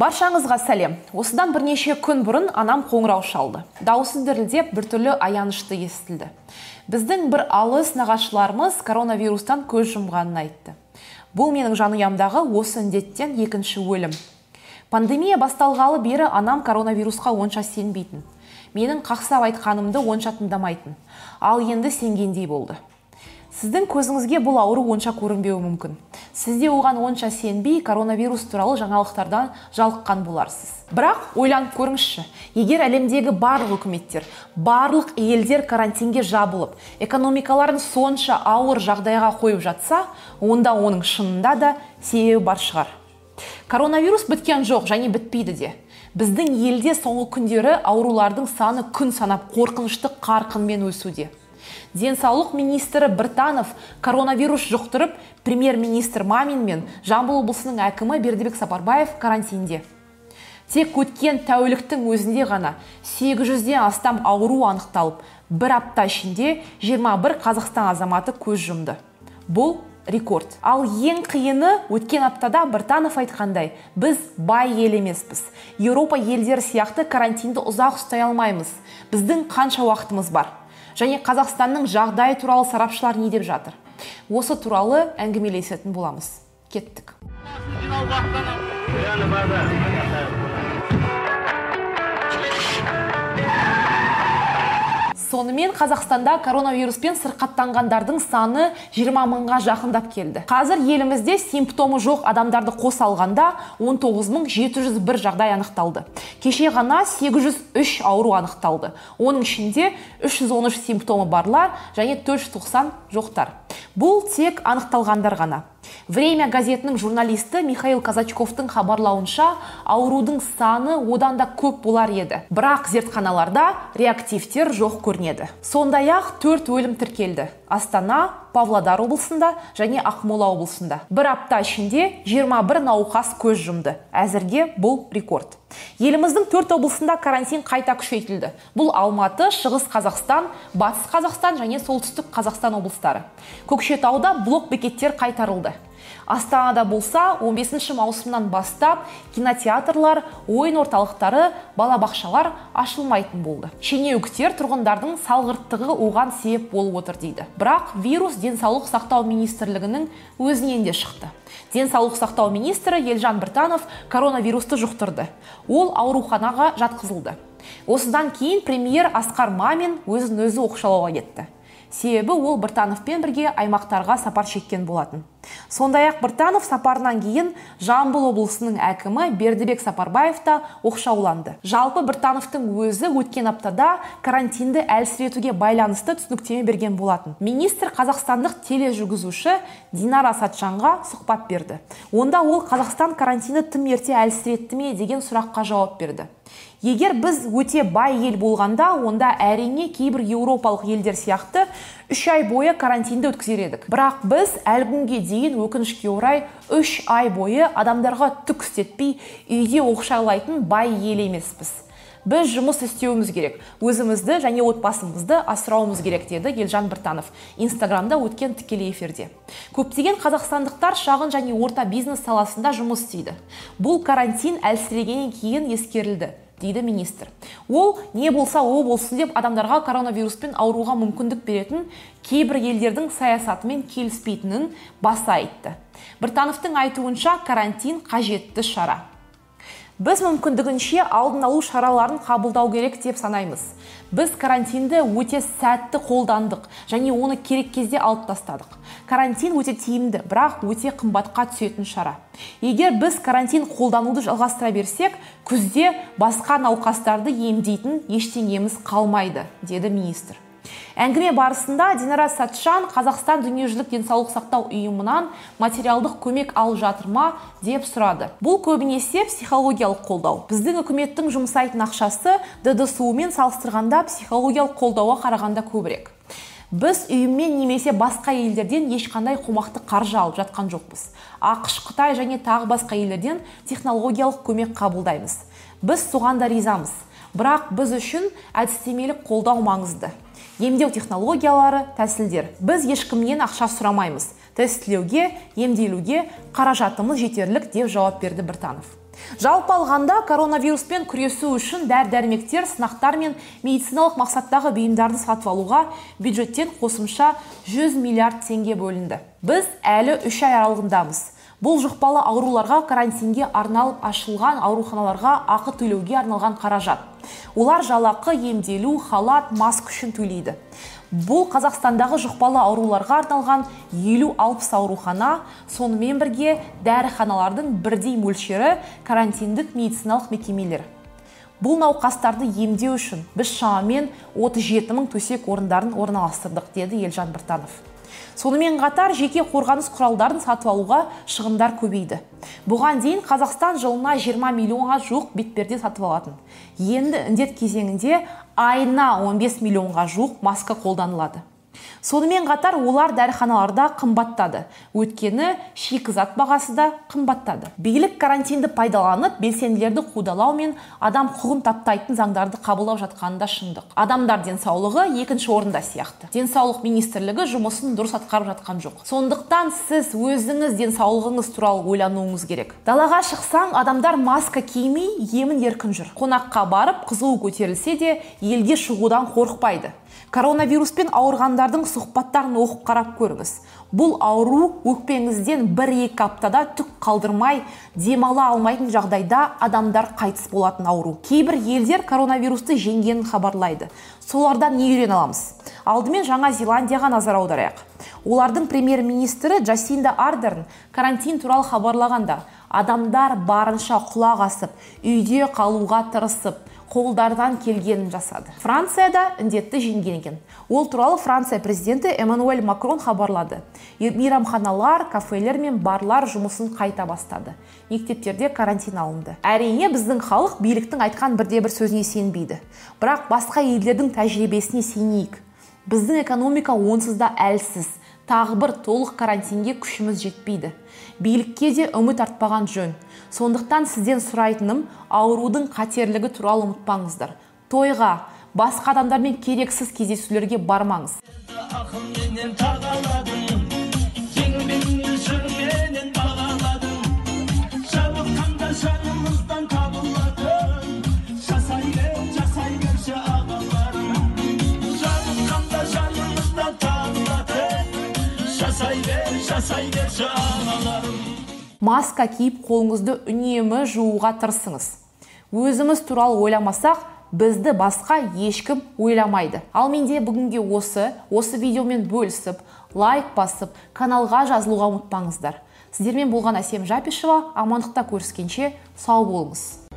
баршаңызға сәлем. Осыдан бірнеше күн бұрын анам қоңырау шалды. Дауысы дірілдеп біртүрлі аянышты естілді. Біздің бір алыс нағашыларымыз коронавирустан көз жұмғанын айтты. Бұл менің жанұямдағы осы індеттен екінші өлім. Пандемия басталғалы бері анам коронавирусқа онша сенбейтін. Менің қақсап айтқанымды онша тыңдамайтын. Ал енді сенгендей болды. Сіздің көзіңізге бұл ауру онша көрінбеуі мүмкін. Сіз де оған онша сенбей коронавирус туралы жаңалықтардан жалыққан боларсыз. Бірақ ойланып көріңізші егер әлемдегі барлық үкіметтер барлық елдер карантинге жабылып экономикаларын сонша ауыр жағдайға қойып жатса онда оның шынында да себебі бар шығар. Коронавирус біткен жоқ және бітпейді де. Біздің елде соңғы күндері аурулардың саны күн санап қорқынышты қарқынмен өсуде. Денсаулық министрі біртанов коронавирус жұқтырып премьер министр мамин мен жамбыл облысының әкімі бердібек сапарбаев карантинде. Тек өткен тәуліктің өзінде ғана 800-ден астам ауру анықталып бір апта ішінде 21 қазақстан азаматы көз жұмды. Бұл рекорд. Ал ең қиыны өткен аптада біртанов айтқандай біз бай ел емеспіз. Еуропа елдері сияқты карантинді ұзақ ұстай алмаймыз. Біздің қанша уақытымыз бар? Және қазақстанның жағдайы туралы сарапшылар не деп жатыр? Осы туралы әңгімелесетін боламыз. Кеттік. Қазақстанда коронавируспен сырқаттанғандардың саны 20 мыңға жақындап келді. Қазір елімізде симптомы жоқ адамдарды қоса алғанда 19701 жағдай анықталды. Кеше ғана 803 ауру анықталды. Оның ішінде 313 симптомы барлар және 490 жоқтар. Бұл тек анықталғандар ғана. Время газетінің журналисті михаил казачковтың хабарлауынша аурудың саны одан да көп болар еді. Бірақ зертханаларда реактивтер жоқ көрінеді. Сондай ақ төрт өлім тіркелді. Астана павлодар облысында және ақмола облысында. Бір апта ішінде 21 науқас көз жұмды. Әзірге бұл рекорд. Еліміздің төрт облысында карантин қайта күшейтілді. Бұл алматы шығыс қазақстан батыс қазақстан және солтүстік қазақстан облыстары. Көкшетауда блок бекеттер қайтарылды. Астанада болса 15 маусымнан бастап кинотеатрлар ойын орталықтары балабақшалар ашылмайтын болды. Шенеуніктер тұрғындардың салғырттығы оған себеп болып отыр дейді. Бірақ вирус денсаулық сақтау министрлігінің өзінен де шықты. Денсаулық сақтау министрі елжан біртанов коронавирусты жұқтырды. Ол ауруханаға жатқызылды. Осыдан кейін премьер асқар мамин өзін өзі оқшаулауға кетті. Себебі ол біртановпен бірге аймақтарға сапар шеккен болатын. Сондай ақ біртанов сапарынан кейін жамбыл облысының әкімі бердібек сапарбаев та оқшауланды. Жалпы біртановтың өзі өткен аптада карантинді әлсіретуге байланысты түсініктеме берген болатын. Министр қазақстандық тележүргізуші динара сатжанға сұхбат берді. Онда ол қазақстан карантинді тым ерте әлсіретті ме? деген сұраққа жауап берді. Егер біз өте бай ел болғанда онда әрине кейбір еуропалық елдер сияқты үш ай бойы карантинді өткізер едік. Бірақ біз әлі дейін өкінішке орай үш ай бойы адамдарға түк істетпей үйде оқшаулайтын бай ел емеспіз. Біз жұмыс істеуіміз керек. Өзімізді және отбасымызды асырауымыз керек деді елжан біртанов. Инстаграмда өткен тікелей эфирде. Көптеген қазақстандықтар шағын және орта бизнес саласында жұмыс істейді. Бұл карантин әлсірегеннен кейін ескерілді дейді министр. Ол не болса о болсын деп адамдарға коронавируспен ауруға мүмкіндік беретін кейбір елдердің саясатымен келіспейтінін баса айтты. Біртановтың айтуынша карантин қажетті шара. Біз мүмкіндігінше алдын алу шараларын қабылдау керек деп санаймыз. Біз карантинді өте сәтті қолдандық және оны керек кезде алып тастадық. Карантин өте тиімді бірақ өте қымбатқа түсетін шара. Егер біз карантин қолдануды жалғастыра берсек күзде басқа науқастарды емдейтін ештеңеміз қалмайды деді министр. Әңгіме барысында динара сәтжан қазақстан дүниежүзілік денсаулық сақтау ұйымынан материалдық көмек алып жатыр ма деп сұрады. Бұл көбінесе психологиялық қолдау. Біздің үкіметтің жұмсайтын ақшасы ддсу мен салыстырғанда психологиялық қолдауға қарағанда көбірек. Біз ұйыммен немесе басқа елдерден ешқандай қомақты қаржы алып жатқан жоқпыз. Ақш қытай және тағы басқа елдерден технологиялық көмек қабылдаймыз. Біз соған да ризамыз. Бірақ біз үшін әдістемелік қолдау маңызды. Емдеу технологиялары тәсілдер. Біз ешкімнен ақша сұрамаймыз. Тестілеуге емделуге қаражатымыз жетерлік деп жауап берді біртанов. Жалпы алғанда коронавируспен күресу үшін дәрі дәрмектер сынақтар мен медициналық мақсаттағы бұйымдарды сатып алуға бюджеттен қосымша 100 миллиард теңге бөлінді. Біз әлі үш ай аралығындамыз. Бұл жұқпалы ауруларға карантинге арналып ашылған ауруханаларға ақы төлеуге арналған қаражат. Олар жалақы емделу халат маск үшін төлейді. Бұл қазақстандағы жұқпалы ауруларға арналған елу алпыс аурухана сонымен бірге дәріханалардың бірдей мөлшері карантиндік медициналық мекемелер. Бұл науқастарды емдеу үшін біз шамамен 37 мың төсек орындарын орналастырдық деді елжан біртанов. Сонымен қатар жеке қорғаныс құралдарын сатып алуға шығындар көбейді. Бұған дейін қазақстан жылына 20 миллионға жуық бетперде сатып алатын. Енді індет кезеңінде айына 15 миллионға жуық маска қолданылады. Сонымен қатар олар дәріханаларда қымбаттады. Өйткені шикізат бағасы да қымбаттады. Билік карантинді пайдаланып белсенділерді қудалау мен адам құқығын таптайтын заңдарды қабылдап жатқаны да шындық. Адамдар денсаулығы екінші орында сияқты. Денсаулық министрлігі жұмысын дұрыс атқарып жатқан жоқ. Сондықтан сіз өзіңіз денсаулығыңыз туралы ойлануыңыз керек. Далаға шықсаң адамдар маска кимей емін еркін жүр. Қонаққа барып қызуы көтерілсе де елге шығудан қорықпайды. Коронавируспен ауырғандардың сұхбаттарын оқып қарап көріңіз. Бұл ауру өкпеңізден бір екі аптада түк қалдырмай демала алмайтын жағдайда адамдар қайтыс болатын ауру. Кейбір елдер коронавирусты жеңгенін хабарлайды. Солардан не үйрене аламыз? Алдымен жаңа зеландияға назар аударайық. Олардың премьер министрі джасинда ардерн карантин туралы хабарлағанда адамдар барынша құлақ асып үйде қалуға тырысып қолдарынан келгенін жасады. Францияда індетті жеңген екен. Ол туралы франция президенті эммануэль макрон хабарлады. Мейрамханалар кафелер мен барлар жұмысын қайта бастады. Мектептерде карантин алынды. Әрине біздің халық биліктің айтқан бірде бір сөзіне сенбейді. Бірақ басқа елдердің тәжірибесіне сенейік. Біздің экономика онсыз да әлсіз. Тағы бір толық карантинге күшіміз жетпейді. Билікке де үміт артпаған жөн. Сондықтан сізден сұрайтыным аурудың қатерлігі туралы ұмытпаңыздар. Тойға басқа адамдармен керексіз кездесулерге бармаңыз. Маска киіп қолыңызды үнемі жууға тырысыңыз. Өзіміз туралы ойламасақ бізді басқа ешкім ойламайды. Ал менде бүгінге осы осы видеомен бөлісіп лайк басып каналға жазылуға ұмытпаңыздар. Сіздермен болған әсем жапишева амандықта көріскенше сау болыңыз.